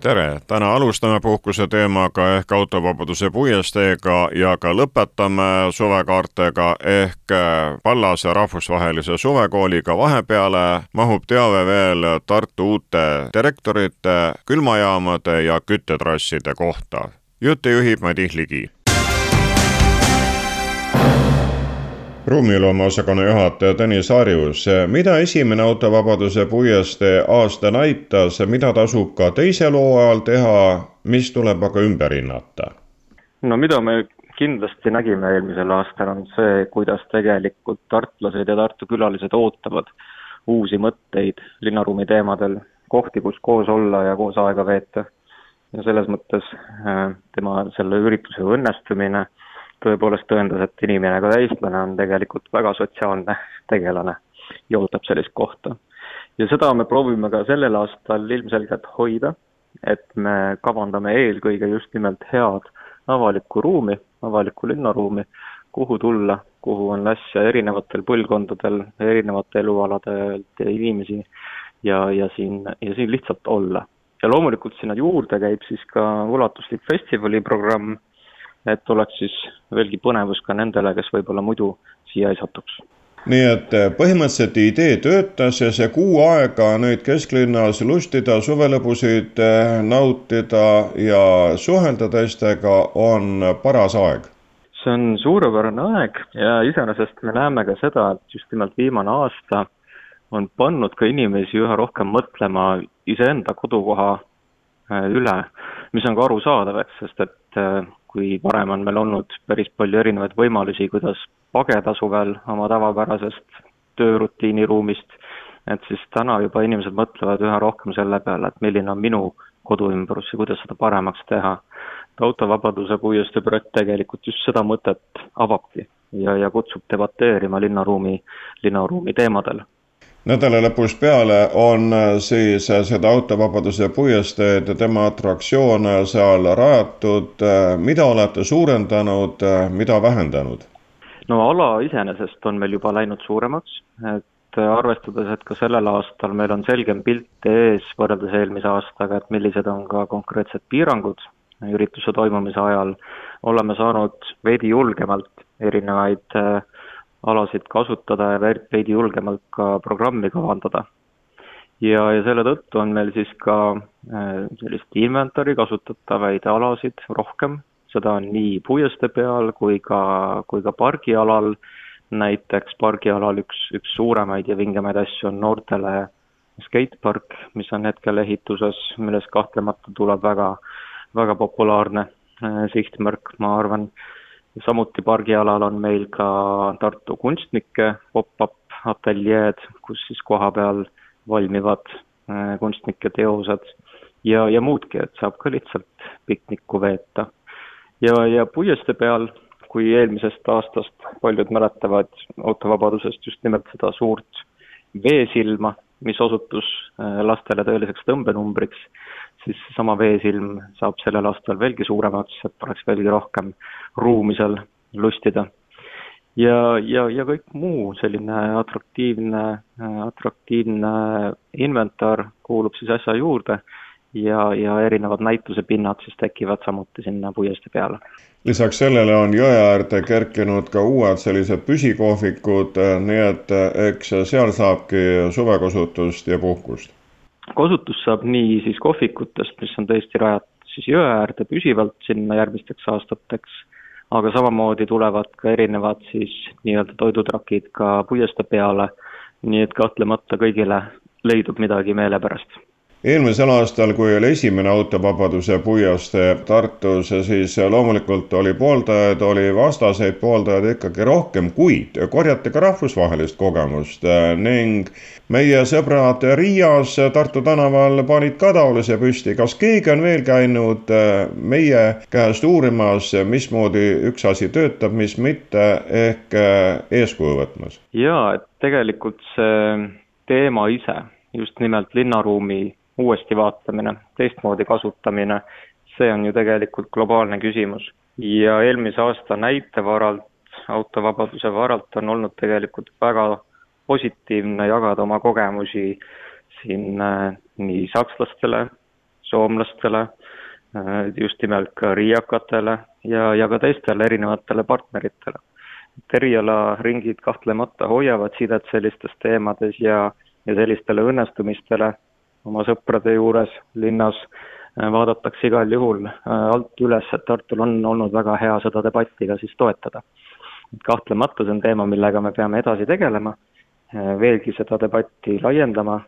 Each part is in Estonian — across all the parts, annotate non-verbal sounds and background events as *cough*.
Tere, täna alustame puhkuse teemaga ehk autovabaduse puiesteega ja ka lõpetame suvekaartega ehk Pallase rahvusvahelise suvekooliga. vahepeale mahub teave veel Tartu uute direktorite, külmajaamade ja küttetrasside kohta. jutte juhib Madis Ligi ruumiloome osakonna juhataja Tõnis Harjus, mida esimene autovabaduse puiestee aasta näitas, mida tasub ka teisel hooajal teha, mis tuleb aga ümber hinnata? no mida me kindlasti nägime eelmisel aastal, on see, kuidas tegelikult tartlased ja Tartu külalised ootavad uusi mõtteid linnaruumi teemadel, kohti, kus koos olla ja koos aega veeta. ja selles mõttes äh, tema selle ürituse õnnestumine tõepoolest tõendas, et inimene, ka eestlane, on tegelikult väga sotsiaalne tegelane ja ootab sellist kohta. ja seda me proovime ka sellel aastal ilmselgelt hoida, et me kavandame eelkõige just nimelt head avalikku ruumi, avalikku linnaruumi, kuhu tulla, kuhu on äsja erinevatel põlvkondadel, erinevate elualadelt inimesi ja, ja siin, ja siin lihtsalt olla. ja loomulikult sinna juurde käib siis ka ulatuslik festivaliprogramm et oleks siis veelgi põnevus ka nendele, kes võib-olla muidu siia ei satuks nii et eh, põhimõtteliselt idee töötas ja see kuu aega nüüd kesklinnas lustida, suvelõbusid eh, nautida ja suhelda teistega on paras aeg? see on suurepärane aeg ja iseenesest me näeme ka seda, et just nimelt viimane aasta on pannud ka inimesi üha rohkem mõtlema iseenda kodukoha eh, üle, mis on ka arusaadav, eks, sest et kui varem on meil olnud päris palju erinevaid võimalusi, kuidas pageda suvel oma tavapärasest töörutiiniruumist, et siis täna juba inimesed mõtlevad üha rohkem selle peale, et milline on minu koduümbrus ja kuidas seda paremaks teha. autovabaduse puiestee projekt tegelikult just seda mõtet avabki ja, ja kutsub debateerima linnaruumi, linnaruumi teemadel nädala lõpust peale on äh, siis äh, seda autovabaduse puiesteed ja tema atraktsioon seal rajatud. Äh, mida olete suurendanud, mida vähendanud? no ala iseenesest on meil juba läinud suuremaks, et arvestades, et ka sellel aastal meil on selgem pilt ees võrreldes eelmise aastaga, et millised on ka konkreetsed piirangud ürituse toimumise ajal, oleme saanud veidi julgemalt erinevaid äh, alasid kasutada ja veidi julgemalt ka programmi kavandada. ja, ja selle tõttu on meil siis ka äh, sellist inventari kasutatavaid alasid rohkem, seda on nii puiestee peal kui ka, kui ka pargialal, näiteks pargialal üks, üks suuremaid ja vingemaid asju on noortele skatepark, mis on hetkel ehituses, millest kahtlemata tuleb väga, väga populaarne äh, sihtmärk, ma arvan samuti pargialal on meil ka Tartu kunstnike pop-up ateljeed, kus siis kohapeal valmivad äh, kunstnike teosed ja, ja muudki, et saab ka lihtsalt piknikku veeta. ja, ja puiestee peal, kui eelmisest aastast paljud mäletavad autovabadusest just nimelt seda suurt veesilma, mis osutus äh, lastele tõeliseks tõmbenumbriks, siis seesama veesilm saab sellel aastal veelgi suuremaks, et oleks veelgi rohkem ruumi seal lustida. ja, ja, ja kõik muu selline atraktiivne, atraktiivne inventar kuulub siis asja juurde ja, ja erinevad näitusepinnad siis tekivad samuti sinna puiestee peale. lisaks sellele on jõe äärde kerkinud ka uued sellised püsikohvikud, nii et eks seal saabki suvekasutust ja puhkust kasutus saab nii siis kohvikutest, mis on tõesti rajatud siis jõe äärde püsivalt sinna järgmisteks aastateks, aga samamoodi tulevad ka erinevad siis nii-öelda toidutrakid ka puiestee peale, nii et kahtlemata kõigile leidub midagi meelepärast eelmisel aastal, kui oli esimene autovabaduse puiestee Tartus, siis loomulikult oli pooldajaid, oli vastaseid pooldajaid ikkagi rohkem, kuid korjati ka rahvusvahelist kogemust ning meie sõbrad Riias Tartu tänaval panid ka taolise püsti. kas keegi on veel käinud meie käest uurimas, mismoodi üks asi töötab, mis mitte, ehk eeskuju võtmas? jaa, et tegelikult see teema ise just nimelt linnaruumi uuesti vaatamine, teistmoodi kasutamine, see on ju tegelikult globaalne küsimus. ja eelmise aasta näite varalt, autovabaduse varalt on olnud tegelikult väga positiivne jagada oma kogemusi siin äh, nii sakslastele, soomlastele, äh, just nimelt ka riiakatele ja, ja ka teistele erinevatele partneritele. et erialaringid kahtlemata hoiavad sidet sellistes teemades ja, ja sellistele õnnestumistele oma sõprade juures linnas äh, vaadatakse igal juhul alt üles, et Tartul on olnud väga hea seda debatti ka siis toetada. kahtlemata see on teema, millega me peame edasi tegelema, veelgi seda debatti laiendama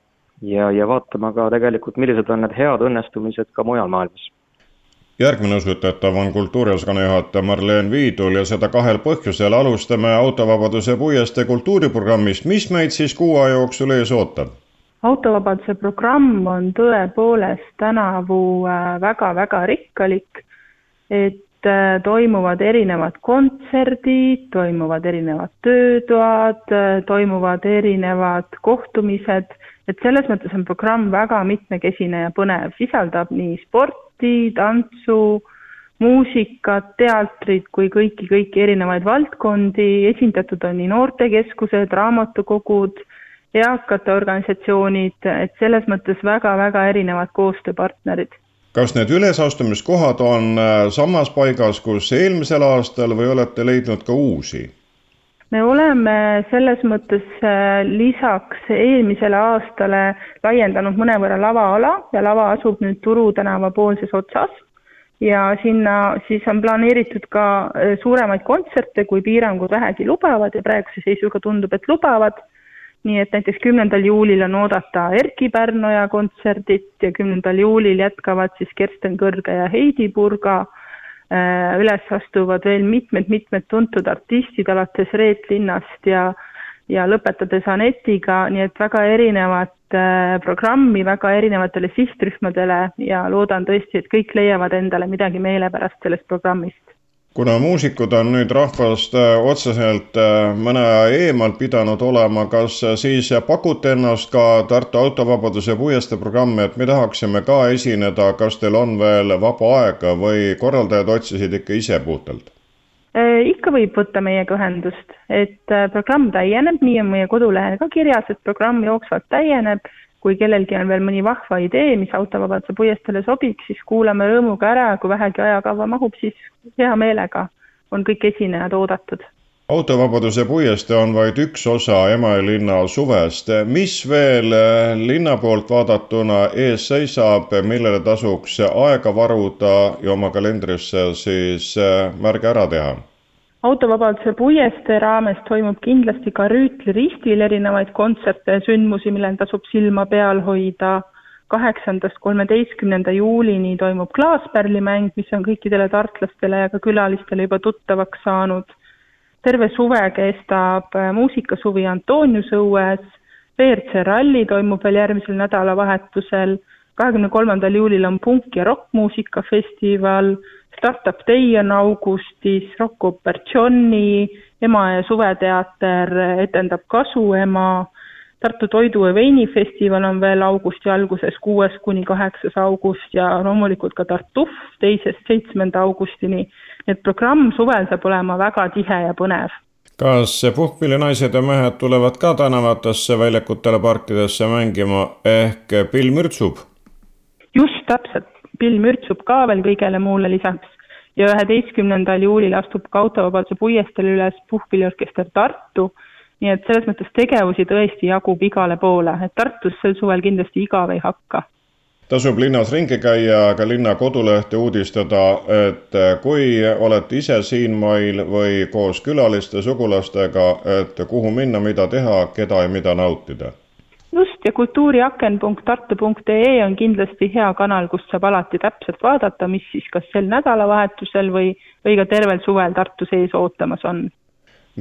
ja, ja vaatama ka tegelikult, millised on need head õnnestumised ka mujal maailmas järgmine usutatav on kultuuriosakonna juhataja Marleen Viidul ja seda kahel põhjusel. alustame Autovabaduse puiestee kultuuriprogrammist, mis meid siis kuu aja jooksul ees ootab? Autovabaduse programm on tõepoolest tänavu väga-väga äh, rikkalik, et äh, toimuvad erinevad kontserdid, toimuvad erinevad töötoad, äh, toimuvad erinevad kohtumised. Et selles mõttes on programm väga mitmekesine ja põnev, sisaldab nii sporti, tantsu, muusikat, teatrit kui kõiki, kõiki erinevaid valdkondi, esindatud on nii noortekeskused, raamatukogud, eakate organisatsioonid, et selles mõttes väga-väga erinevad koostööpartnerid kas need ülesastumiskohad on äh, samas paigas, kus eelmisel aastal või olete leidnud ka uusi? me oleme selles mõttes äh, lisaks eelmisele aastale laiendanud mõnevõrra lavaala ja lava asub nüüd Turu tänava poolses otsas ja sinna siis on planeeritud ka äh, suuremaid kontserte, kui piirangud vähegi lubavad ja praeguse seisuga tundub, et lubavad. Nii et näiteks kümnendal juulil on oodata Erkki Pärnoja kontserdit ja kümnendal juulil jätkavad siis Kersten Kõrge ja Heidi Purga Äh, üles astuvad veel mitmed-mitmed tuntud artistid, alates Reet Linnast ja ja lõpetades Anetiga, nii et väga erinevat äh, programmi väga erinevatele sihtrühmadele ja loodan tõesti, et kõik leiavad endale midagi meelepärast sellest programmist kuna muusikud on nüüd rahvast äh, otseselt äh, mõne aja eemal pidanud olema, kas äh, siis pakute ennast ka Tartu autovabaduse puiestee programmi, et me tahaksime ka esineda, kas teil on veel vaba aega või korraldajad otsisid ikka ise puhtalt? ikka võib võtta meiega ühendust, et programm täieneb, nii on meie kodulehel ka kirjas, et programm jooksvalt täieneb kui kellelgi on veel mõni vahva idee, mis autovabaduse puiesteele sobiks, siis kuulame rõõmuga ära, kui vähegi ajakava mahub, siis hea meelega on kõik esinejad oodatud. autovabaduse puiestee on vaid üks osa Emajõe suvest. mis veel eh, linna poolt vaadatuna ees seisab, millele tasuks aega varuda ja oma kalendrisse siis eh, märge ära teha? Autovabaduse puiestee raames toimub kindlasti ka Rüütli ristil erinevaid kontserte ja sündmusi, millel tasub silma peal hoida. kaheksandast kolmeteistkümnenda juulini toimub klaaspärlimäng, mis on kõikidele tartlastele ja ka külalistele juba tuttavaks saanud. terve suve kestab äh, muusikasuvi Antoniuse õues, WRC ralli toimub veel järgmisel nädalavahetusel, kahekümne kolmandal juulil on punk- ja rokkmuusikafestival Startup Day on augustis, Rocco Percioni, Emajõe suveteater etendab Kasuema, Tartu Toidu ja Veinifestival on veel augusti alguses, kuues kuni kaheksas august ja loomulikult ka Tartuf teisest seitsmenda augustini. nii et programm suvel saab olema väga tihe ja põnev kas puhkpillinaised ja mehed tulevad ka tänavatesse, väljakutele, parkidesse mängima ehk pill mürtsub? Just täpselt, pill mürtsub ka veel kõigele muule lisaks. Ja üheteistkümnendal juulil astub ka autovabaduse puiesteel üles puhkpilliorkester Tartu, nii et selles mõttes tegevusi tõesti jagub igale poole, et Tartus sel suvel kindlasti igav ei hakka. Tasub linnas ringi käia, aga linna kodulehte uudistada, et kui olete ise siinmail või koos külaliste, sugulastega, et kuhu minna, mida teha, keda ja mida nautida just, ja kultuuriaken.tartu.ee on kindlasti hea kanal, kust saab alati täpselt vaadata, mis siis kas sel nädalavahetusel või, või ka tervel suvel Tartu sees ootamas on.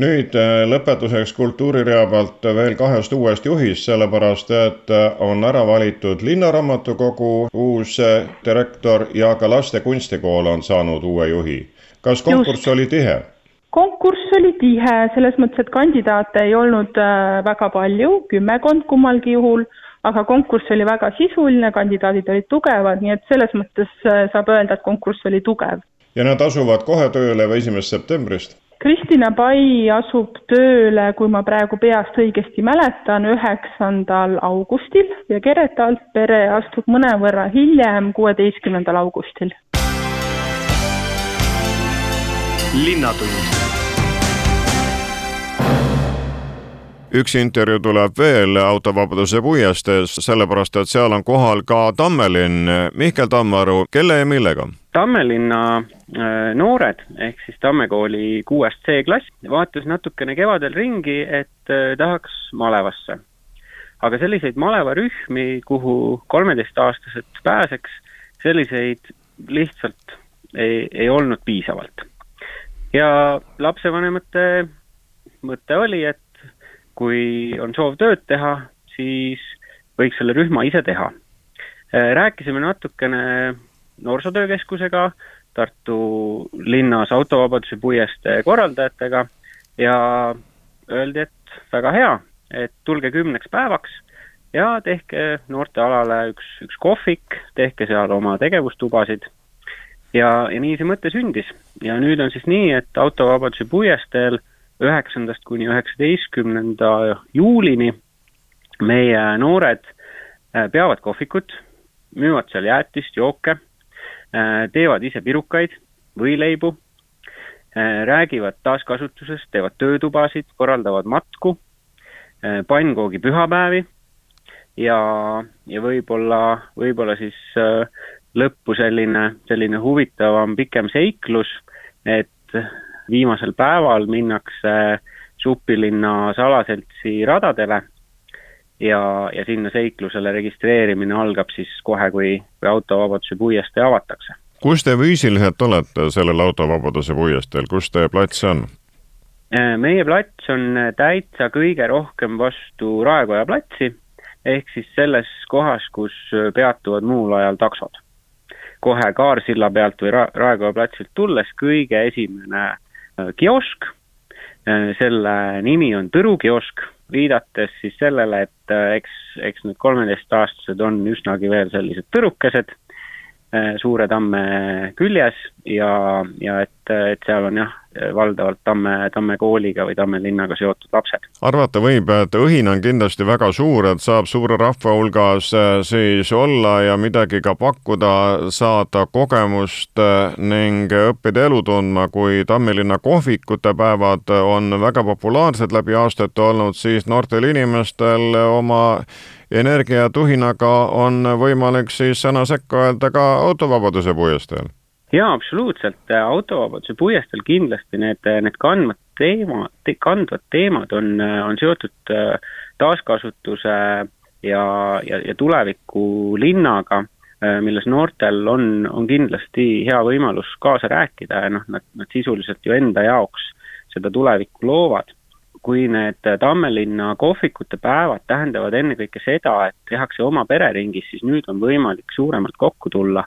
nüüd äh, lõpetuseks kultuurirea pealt veel kahest uuest juhist, sellepärast et äh, on ära valitud Linnaraamatukogu uus äh, direktor ja ka laste kunstikool on saanud uue juhi. kas konkurss Just. oli tihe? Konkurss oli tihe, selles mõttes, et kandidaate ei olnud äh, väga palju, kümmekond kummalgi juhul, aga konkurss oli väga sisuline, kandidaadid olid tugevad, nii et selles mõttes saab öelda, et konkurss oli tugev. ja nad asuvad kohe tööle või esimesest septembrist? Kristina Pai asub tööle, kui ma praegu peast õigesti mäletan, üheksandal augustil ja Gerete Altpere astub mõnevõrra hiljem, kuueteistkümnendal augustil. Linnatund üks intervjuu tuleb veel Autovabaduse puiestees, sellepärast et seal on kohal ka Tammelinn. Mihkel Tammaru, kelle ja millega? Tammelinna äh, noored ehk siis Tamme kooli kuuest C-klass vaatas natukene kevadel ringi, et äh, tahaks malevasse. aga selliseid malevarühmi, kuhu kolmeteistaastased pääseks, selliseid lihtsalt ei, ei olnud piisavalt. Ja lapsevanemate mõte oli, et kui on soov tööd teha, siis võiks selle rühma ise teha. Rääkisime natukene Noorsootöökeskusega, Tartu linnas autovabaduse puiestee korraldajatega ja öeldi, et väga hea, et tulge kümneks päevaks ja tehke noortealale üks, üks kohvik, tehke seal oma tegevustubasid. Ja, ja nii see mõte sündis. Ja nüüd on siis nii, et autovabaduse puiesteel üheksandast kuni üheksateistkümnenda juulini meie noored äh, peavad kohvikut, müüvad seal jäätist, jooke, äh, teevad ise pirukaid, võileibu, äh, räägivad taaskasutusest, teevad töötubasid, korraldavad matku, pannkoogi pühapäevi ja, ja võib-olla, võib-olla siis lõppu selline, selline huvitavam pikem seiklus, et viimasel päeval minnakse Supilinna salaseltsi radadele ja, ja sinna seiklusele registreerimine algab siis kohe, kui, kui autovabaduse puiestee avatakse. kus te füüsiliselt olete sellel autovabaduse puiesteel, kus teie plats on? Äh, meie plats on täitsa kõige rohkem vastu Raekoja platsi, ehk siis selles kohas, kus peatuvad muul ajal taksod. Kohe Kaarsilla pealt või Ra-, Raekoja platsilt tulles kõige esimene Äh, kiosk, äh, selle nimi on Tõru kiosk, viidates siis sellele, et äh, eks, eks need kolmeteistaastased on üsnagi veel sellised tõrukesed suure tamme küljes ja, ja et, et seal on jah, valdavalt Tamme, Tamme kooliga või Tamme linnaga seotud lapsed. arvata võib, et õhin on kindlasti väga suur, et saab suure rahva hulgas äh, siis olla ja midagi ka pakkuda, saada kogemust äh, ning õppida elu tundma, kui Tammelinna kohvikute päevad on väga populaarsed läbi aastate olnud, siis noortel inimestel oma energiatuhinaga on võimalik siis sõna sekka öelda ka autovabaduse puiesteel jaa, absoluutselt, autovabaduse puiesteel kindlasti need, need kandvad teema te,, kandvad teemad on, on seotud äh, taaskasutuse ja, ja, ja tuleviku linnaga, äh, milles noortel on, on kindlasti hea võimalus kaasa rääkida ja noh, nad, nad sisuliselt ju enda jaoks seda tulevikku loovad. kui need Tammelinna kohvikute päevad tähendavad ennekõike seda, et tehakse oma pereringis, siis nüüd on võimalik suuremalt kokku tulla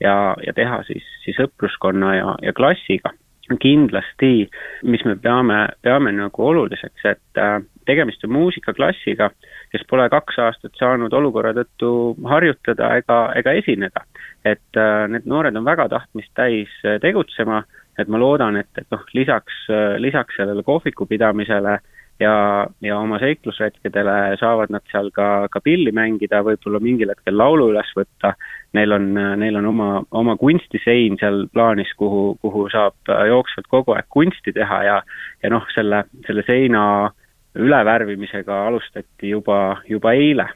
ja, ja teha siis, siis sõpruskonna ja, ja klassiga. kindlasti, mis me peame, peame nagu oluliseks, et äh, tegemist on muusikaklassiga, kes pole kaks aastat saanud olukorra tõttu harjutada ega, ega esineda. et äh, need noored on väga tahtmist täis äh, tegutsema, et ma loodan, et, et noh, lisaks, lisaks sellele kohviku pidamisele äh, ja, ja oma seiklusretkedele saavad nad seal ka, ka pilli mängida, võib-olla mingil hetkel laulu üles võtta. Neil on, neil on oma, oma kunstisein seal plaanis, kuhu, kuhu saab jooksvalt kogu aeg kunsti teha ja, ja noh, selle, selle seina ülevärvimisega alustati juba, juba eile.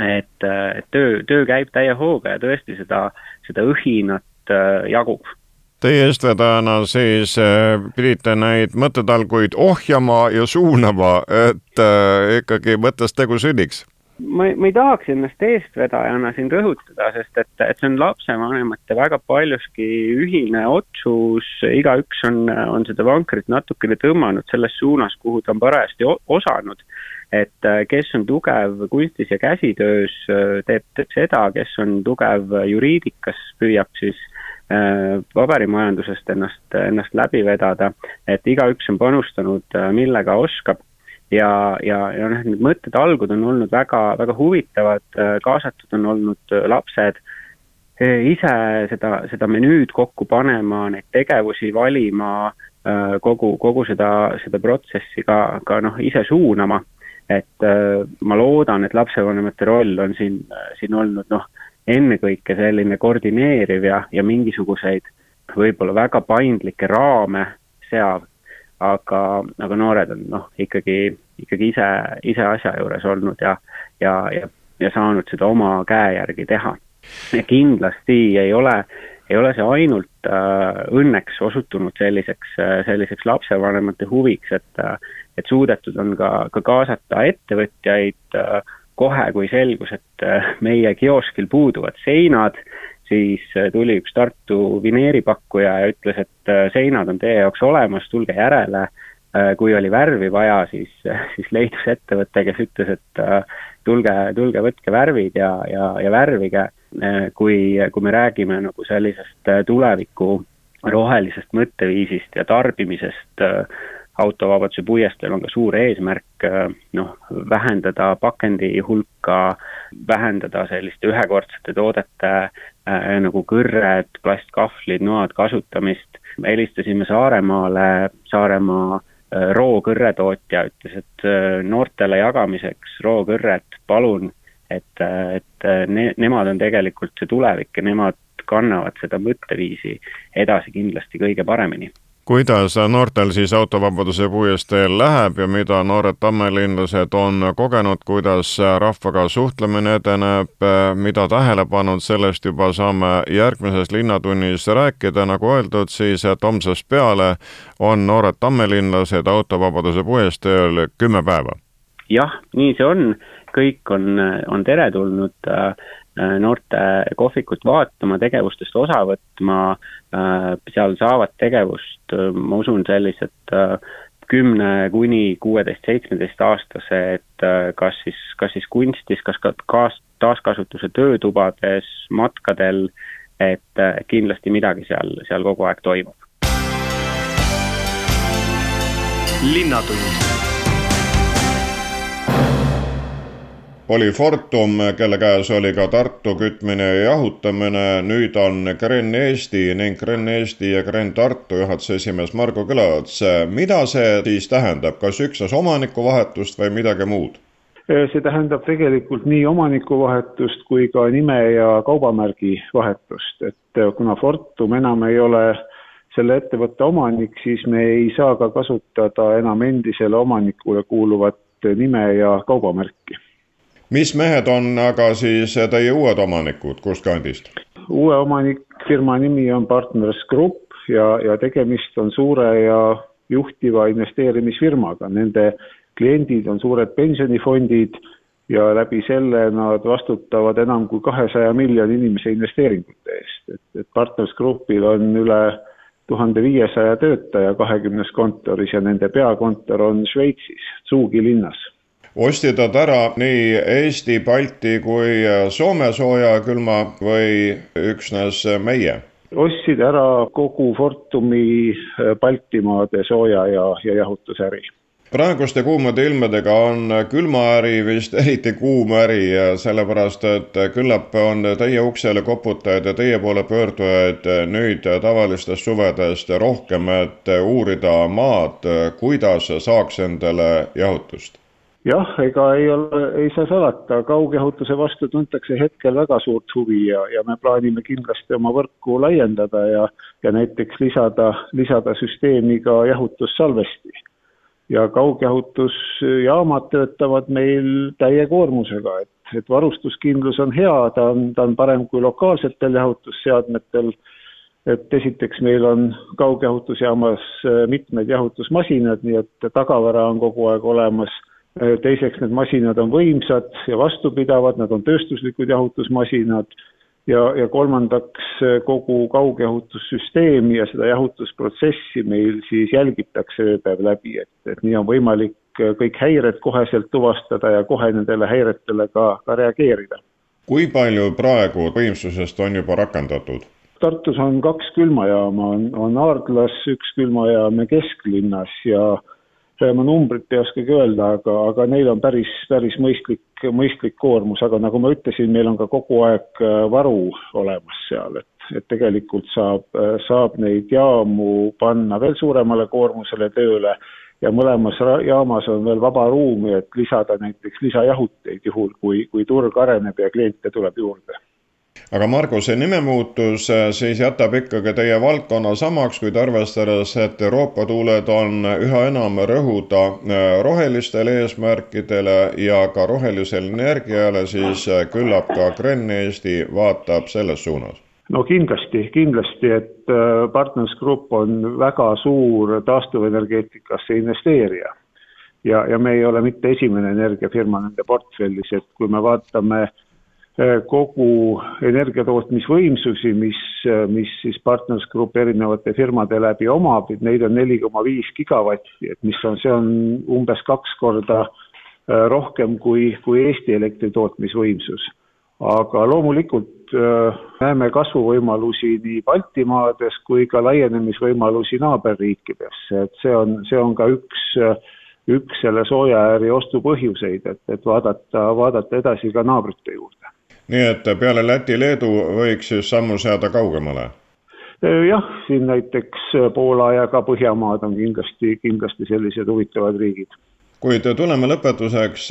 et, et töö, töö käib täie hooga ja tõesti seda, seda õhinat äh, jagub Teie eestvedajana siis äh, pidite neid mõttetalguid ohjama ja suunama, et äh, ikkagi mõttest tegu sünniks? ma ei, ma ei tahaks ennast eestvedajana siin rõhutada, sest et, et see on lapsevanemate väga paljuski ühine otsus, igaüks on, on seda vankrit natukene tõmmanud selles suunas, kuhu ta on parajasti osanud. et äh, kes on tugev kunstis ja käsitöös, teeb, teeb seda, kes on tugev juriidikas, püüab siis paberimajandusest ennast, ennast läbi vedada, et igaüks on panustanud, äh, millega oskab ja, ja, ja noh, need mõtted algud on olnud väga, väga huvitavad, kaasatud on olnud lapsed ise seda, seda menüüd kokku panema, neid tegevusi valima, kogu, kogu seda, seda protsessi ka, ka noh, ise suunama. et ma loodan, et lapsevanemate roll on siin, siin olnud noh, ennekõike selline koordineeriv ja, ja mingisuguseid võib-olla väga paindlikke raame seav, aga, aga noored on noh, ikkagi, ikkagi ise, ise asja juures olnud ja, ja, ja, ja saanud seda oma käe järgi teha. ja kindlasti ei ole, ei ole see ainult äh, õnneks osutunud selliseks äh,, selliseks lapsevanemate huviks, et äh, et suudetud on ka, ka kaasata ettevõtjaid äh, kohe, kui selgus, et äh, meie kioskil puuduvad seinad, siis äh, tuli üks Tartu vineeripakkuja ja ütles, et äh, seinad on teie jaoks olemas, tulge järele. kui oli värvi vaja, siis, siis leidus ettevõte, kes ütles, et tulge, tulge võtke värvid ja, ja, ja värvige. kui, kui me räägime nagu sellisest tuleviku rohelisest mõtteviisist ja tarbimisest autovabaduse puiesteel on ka suur eesmärk noh, vähendada pakendi hulka, vähendada selliste ühekordsete toodete äh, nagu kõrred, plastkahvlid, noad kasutamist. helistasime Saaremaale, Saaremaa äh, rookõrretootja ütles, et äh, noortele jagamiseks rookõrred, palun, et, et ne-, nemad on tegelikult see tulevik ja nemad kannavad seda mõtteviisi edasi kindlasti kõige paremini kuidas noortel siis autovabaduse puiesteel läheb ja mida noored tammelinlased on kogenud, kuidas rahvaga suhtlemine edeneb, mida tähele pannud, sellest juba saame järgmises Linnatunnis rääkida, nagu öeldud, siis et homsest peale on noored tammelinlased autovabaduse puiesteel kümme päeva. jah, nii see on, kõik on, on teretulnud. äh, noorte kohvikut vaatama, tegevustest osa võtma, äh, seal saavad tegevust, äh, ma usun, sellised kümne kuni kuueteist, seitsmeteist aastased, kas siis, kas siis kunstis, kas ka kaas-, taaskasutuse töötubades, matkadel, et kindlasti midagi seal, seal kogu aeg toimub. linnatund oli Fortum, kelle käes oli ka Tartu kütmine ja jahutamine, nüüd on Gren Eesti ning Gren Eesti ja Gren Tartu juhatuse esimees Margo Kõlaots. mida see siis tähendab, kas üksnes omanikuvahetust või midagi muud? see tähendab tegelikult nii omanikuvahetust kui ka nime ja kaubamärgi vahetust, et kuna Fortum enam ei ole selle ettevõtte omanik, siis me ei saa ka kasutada enam endisele omanikule kuuluvat nime ja kaubamärki mis mehed on aga siis teie uued omanikud, kust kandist? uue omanikfirma nimi on Partners Group ja, ja tegemist on suure ja juhtiva investeerimisfirmaga, nende kliendid on suured pensionifondid ja läbi selle nad vastutavad enam kui kahesaja miljoni inimese investeeringute eest, et, et Partners Groupil on üle tuhande viiesaja töötaja kahekümnes kontoris ja nende peakontor on Šveitsis, Zugi linnas ostsid nad ära nii Eesti, Balti kui Soome soojakülma või üksnes meie? ostsid ära kogu Fortumi äh, Baltimaade sooja ja, ja jahutusäri praeguste kuumade ilmadega on külmaäri vist *laughs* eriti kuum äri ja sellepärast, et küllap on teie uksele koputajaid ja teie poole pöördujaid nüüd tavalistest suvedest rohkem, et uurida maad, kuidas saaks endale jahutust jah, ega ei ole, ei saa salata, kaugjahutuse vastu tuntakse hetkel väga suurt huvi ja, ja me plaanime kindlasti oma võrku laiendada ja, ja näiteks lisada, lisada süsteemi ka jahutussalvesti. ja kaugjahutusjaamad töötavad meil täie koormusega, et, et varustuskindlus on hea, ta on, ta on parem kui lokaalsetel jahutusseadmetel. Et esiteks meil on kaugjahutusjaamas mitmed jahutusmasinad, nii et tagavara on kogu aeg olemas. Äh, teiseks, need masinad on võimsad ja vastupidavad, nad on tööstuslikud jahutusmasinad ja, ja kolmandaks, äh, kogu kaugjahutussüsteemi ja seda jahutusprotsessi meil siis jälgitakse ööpäev läbi, et, et nii on võimalik äh, kõik häired koheselt tuvastada ja kohe nendele häiretele ka, ka reageerida. kui palju praegu võimsusest on juba rakendatud? Tartus on kaks külmajaama, on, on Aardlas üks külmajaam ja kesklinnas ja ma numbrit ei oskagi öelda, aga, aga neil on päris, päris mõistlik, mõistlik koormus, aga nagu ma ütlesin, meil on ka kogu aeg äh, varu olemas seal, et, et tegelikult saab, äh, saab neid jaamu panna veel suuremale koormusele tööle ja mõlemas jaamas on veel vaba ruumi, et lisada näiteks lisajahuteid, juhul kui, kui turg areneb ja kliente tuleb juurde aga Margo, see nimemuutus äh, siis jätab ikkagi teie valdkonna samaks, kuid arvestades, et Euroopa tuuled on üha enam rõhuda äh, rohelistele eesmärkidele ja ka rohelisele energiale, siis äh, küllap ka Kren Eesti vaatab selles suunas no kindlasti, kindlasti, et Partners Group on väga suur taastuvenergeetikasse investeerija. ja, ja me ei ole mitte esimene energiafirma nende portfellis, et kui me vaatame Äh, kogu energiatootmisvõimsusi, mis, äh, mis siis Partners Group erinevate firmade läbi omab, et neid on neli koma viis gigavatti, et mis on, see on umbes kaks korda äh, rohkem kui, kui Eesti elektritootmisvõimsus. aga loomulikult näeme kasvuvõimalusi nii Baltimaades kui ka laienemisvõimalusi naaberriikidesse, et see on, see on ka üks üks selle soojaääri ostu põhjuseid, et, et vaadata, vaadata edasi ka naabrite juurde nii et peale Läti-Leedu võiks siis sammu seada kaugemale? jah, siin näiteks Poola ja ka Põhjamaad on kindlasti, kindlasti sellised huvitavad riigid kuid tuleme lõpetuseks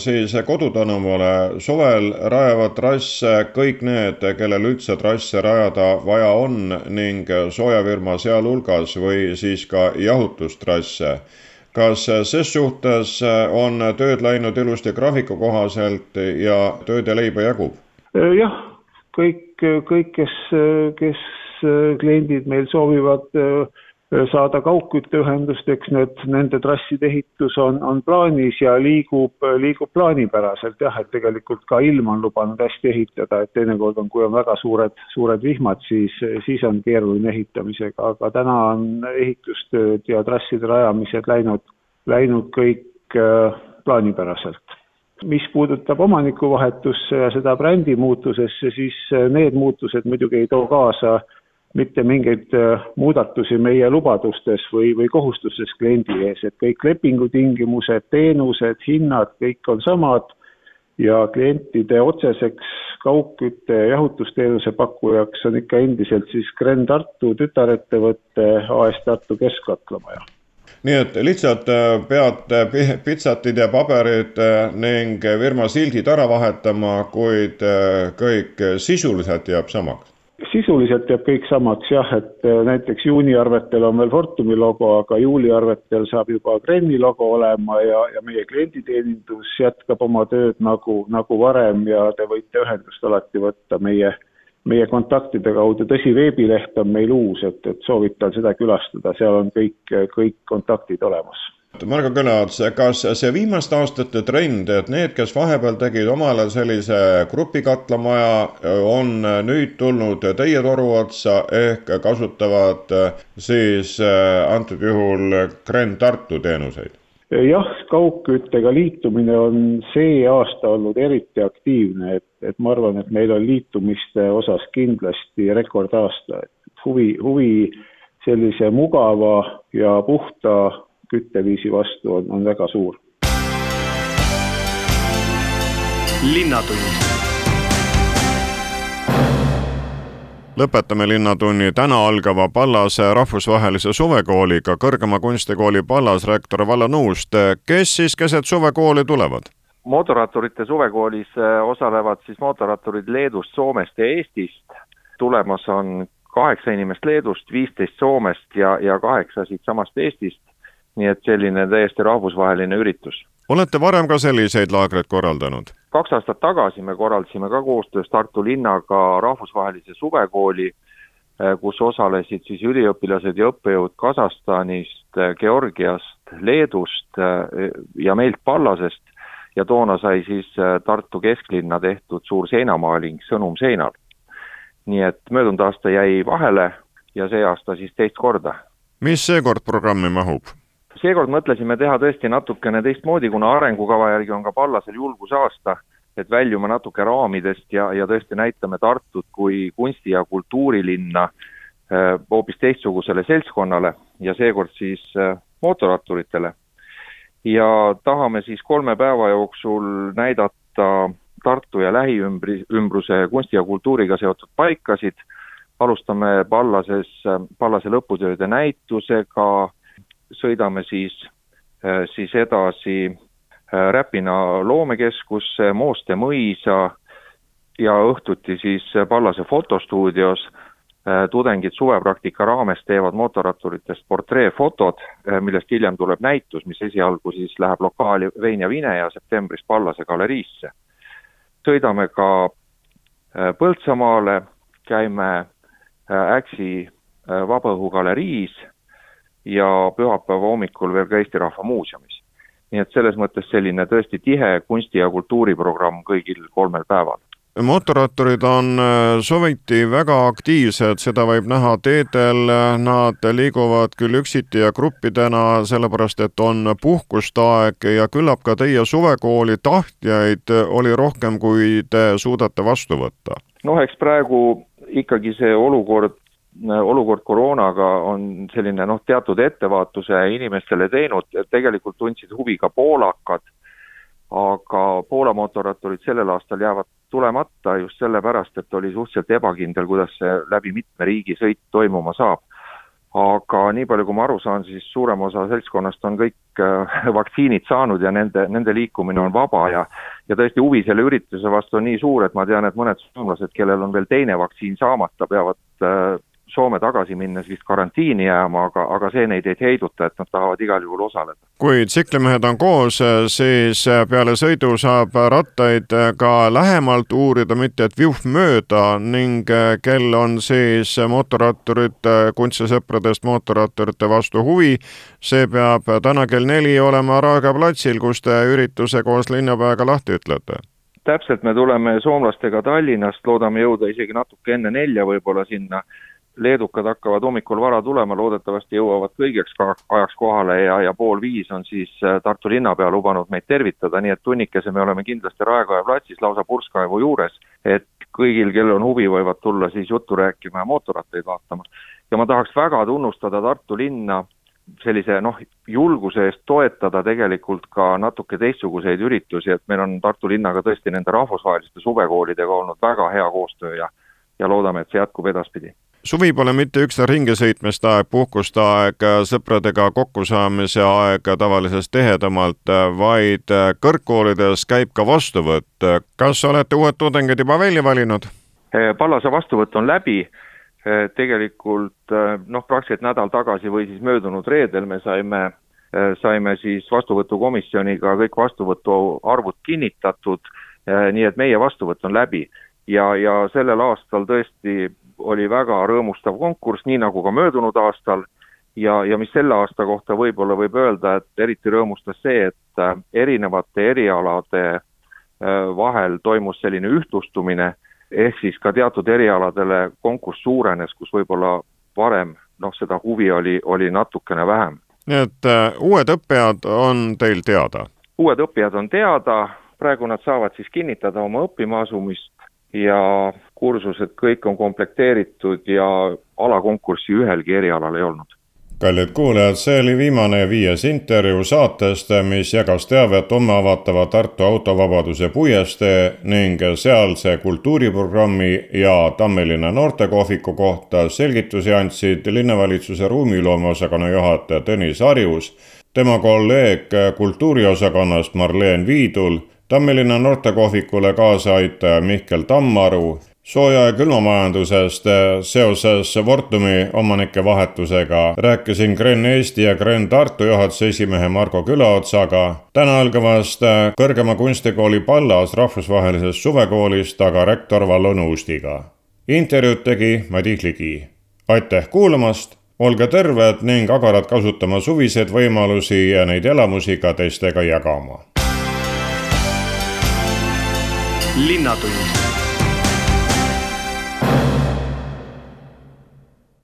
siis kodutänavale. suvel rajavad trasse kõik need, kellel üldse trasse rajada vaja on ning soojafirma sealhulgas või siis ka jahutustrasse kas ses suhtes on tööd läinud ilusti graafiku kohaselt ja tööd ja leiba jagub? jah, kõik, kõik, kes, kes kliendid meil soovivad saada kaugkütteühendust, eks need, nende trasside ehitus on, on plaanis ja liigub, liigub plaanipäraselt jah, et tegelikult ka ilm on lubanud hästi ehitada, et teinekord on, kui on väga suured, suured vihmad, siis, siis on keeruline ehitamisega, aga täna on ehitustööd ja trasside rajamised läinud, läinud kõik äh, plaanipäraselt. Mis puudutab omanikuvahetusse ja seda brändi muutusesse, siis äh, need muutused muidugi ei too kaasa mitte mingeid äh, muudatusi meie lubadustes või, või kohustustes kliendi ees, et kõik lepingutingimused, teenused, hinnad, kõik on samad ja klientide otseseks kaugkütte ja jahutusteenuse pakkujaks on ikka endiselt siis Gren Tartu tütarettevõte AS Tartu Keskkatlamaja nii et lihtsalt äh, pead pitsatid ja paberid äh, ning firma sildid ära vahetama, kuid äh, kõik sisuliselt jääb samaks? Sisuliselt jääb kõik samaks jah, et näiteks juuniarvetel on veel Fortumi logo, aga juuliarvetel saab juba Greni logo olema ja, ja meie klienditeenindus jätkab oma tööd nagu, nagu varem ja te võite ühendust alati võtta meie meie kontaktide kaudu, tõsi, veebileht on meil uus, et, et soovitan seda külastada, seal on kõik, kõik kontaktid olemas. Margo Kõlaots, kas see viimaste aastate trend, et need, kes vahepeal tegid omale sellise grupikatlamaja, on nüüd tulnud teie toru otsa ehk kasutavad siis antud juhul Gren Tartu teenuseid? jah, kaugküttega liitumine on see aasta olnud eriti aktiivne, et, et ma arvan, et meil on liitumiste osas kindlasti rekordaasta, et huvi, huvi sellise mugava ja puhta kütteviisi vastu on, on väga suur. linnatund lõpetame Linnatunni täna algava Pallase rahvusvahelise suvekooliga kõrgema kunstikooli pallasrektor Vallo Nuust. kes siis keset suvekooli tulevad? mootorratturite suvekoolis äh, osalevad siis mootorratturid Leedust, Soomest ja Eestist. tulemas on kaheksa inimest Leedust, viisteist Soomest ja, ja kaheksa siitsamast Eestist. Nii et selline täiesti rahvusvaheline üritus. olete varem ka selliseid laagreid korraldanud? kaks aastat tagasi me korraldasime ka koostöös Tartu linnaga rahvusvahelise suvekooli, eh, kus osalesid siis üliõpilased ja õppejõud Kasahstanist, eh, Georgiast, Leedust eh, ja meilt Pallasest ja toona sai siis Tartu kesklinna tehtud suur seinamaaling Sõnum seinal. nii et möödunud aasta jäi vahele ja see aasta siis teist korda. mis seekord programmi mahub? Seekord mõtlesime teha tõesti natukene teistmoodi, kuna arengukava järgi on ka Pallasel julgusaasta, et väljume natuke raamidest ja, ja tõesti näitame Tartut kui kunsti- ja kultuurilinna äh, hoopis teistsugusele seltskonnale ja seekord siis äh, mootorratturitele. ja tahame siis kolme päeva jooksul näidata Tartu ja lähiümbri, ümbruse kunsti ja kultuuriga seotud paikasid. alustame Pallases, Pallase lõputööde näitusega, sõidame siis, siis edasi Räpina loomekeskusse, Mooste mõisa ja õhtuti siis Pallase fotostuudios tudengid suvepraktika raames teevad mootorratturitest portreefotod, millest hiljem tuleb näitus, mis esialgu siis läheb lokaali Vein ja Vine ja septembris Pallase galeriisse. Sõidame ka äh, Põltsamaale, käime äh, Äksi äh, Vabaõhugaleriis ja pühapäeva hommikul veel ka Eesti Rahva Muuseumis. nii et selles mõttes selline tõesti tihe kunsti- ja kultuuriprogramm kõigil kolmel päeval mootorratturid on äh, suviti väga aktiivsed, seda võib näha teedel, nad liiguvad küll üksiti ja gruppidena, sellepärast et on puhkuste ja küllap ka teie suvekooli tahtjaid oli rohkem, kui te suudate vastu võtta? noh, eks praegu ikkagi see olukord olukord koroonaga on selline noh, teatud ettevaatuse inimestele teinud, tegelikult tundsid huvi ka poolakad, aga Poola mootorratturid sellel aastal jäävad tulemata just sellepärast, et oli suhteliselt ebakindel, kuidas see läbi mitme riigi sõit toimuma saab. aga nii palju, kui ma aru saan, siis suurem osa seltskonnast on kõik äh, *laughs* vaktsiinid saanud ja nende, nende liikumine on vaba ja ja tõesti huvi selle ürituse vastu on nii suur, et ma tean, et mõned soomlased, kellel on veel teine vaktsiin saamata, peavad äh, Soome tagasi minnes vist karantiini jääma, aga, aga see neid ei heiduta, et nad tahavad igal juhul osaleda. kui tsiklimehed on koos, siis peale sõidu saab rattaid ka lähemalt uurida, mitte et viuh mööda ning kel on siis mootorratturite, kunstisõpradest mootorratturite vastu huvi, see peab täna kell neli olema Raekoja platsil, kus te ürituse koos linnapeaga lahti ütlete. Täpselt, me tuleme soomlastega Tallinnast, loodame jõuda isegi natuke enne nelja võib-olla sinna leedukad hakkavad hommikul vara tulema, loodetavasti jõuavad kõigeks ajaks kohale ja, ja pool viis on siis äh, Tartu linnapea lubanud meid tervitada, nii et tunnikese me oleme kindlasti Raekoja platsis lausa purskkaevu juures, et kõigil, kellel on huvi, võivad tulla siis juttu rääkima ja mootorrattaid vaatama. ja ma tahaks väga tunnustada Tartu linna sellise noh, julguse eest toetada tegelikult ka natuke teistsuguseid üritusi, et meil on Tartu linnaga tõesti nende rahvusvaheliste suvekoolidega olnud väga hea koostöö ja ja loodame, et see jätkub edaspidi suvi pole mitte üksnes ringisõitmiste aeg, puhkuste aeg, sõpradega kokkusaamise aeg tavalisest tihedamalt, vaid kõrgkoolides käib ka vastuvõtt. kas olete uued tudengid juba välja valinud? Pallase vastuvõtt on läbi, tegelikult noh, praktiliselt nädal tagasi või siis möödunud reedel me saime, saime siis vastuvõtukomisjoniga kõik vastuvõtuarvud kinnitatud, nii et meie vastuvõtt on läbi ja, ja sellel aastal tõesti oli väga rõõmustav konkurss, nii nagu ka möödunud aastal, ja, ja mis selle aasta kohta võib-olla võib öelda, et eriti rõõmustas see, et äh, erinevate erialade äh, vahel toimus selline ühtlustumine, ehk siis ka teatud erialadele konkurss suurenes, kus võib-olla varem noh, seda huvi oli, oli natukene vähem. nii et uh, uued õppijad on teil teada? uued õppijad on teada, praegu nad saavad siis kinnitada oma õppima asumist ja kursused kõik on komplekteeritud ja alakonkurssi ühelgi erialal ei olnud. kallid kuulajad, see oli viimane viies intervjuu saatest, mis jagas teavet homme avatava Tartu autovabaduse puiestee ning sealse kultuuriprogrammi ja Tammelinna noortekohviku kohta selgitusi andsid linnavalitsuse ruumiloome osakonna juhataja Tõnis Harjus, tema kolleeg kultuuriosakonnast Marleen Viidul Tammelinna noortekohvikule kaasaaitaja Mihkel Tammaru, sooja- ja külmamajandusest seoses Fortumi omanike vahetusega rääkisin Gren Eesti ja Gren Tartu juhatuse esimehe Margo Külaotsaga, täna algavast kõrgema kunstikooli Pallas rahvusvahelisest suvekoolist aga rektor Vallo Nuustiga. intervjuud tegi Madis Ligi. aitäh kuulamast, olge terved ning agarad kasutama suviseid võimalusi ja neid elamusi ka teistega jagama linnatund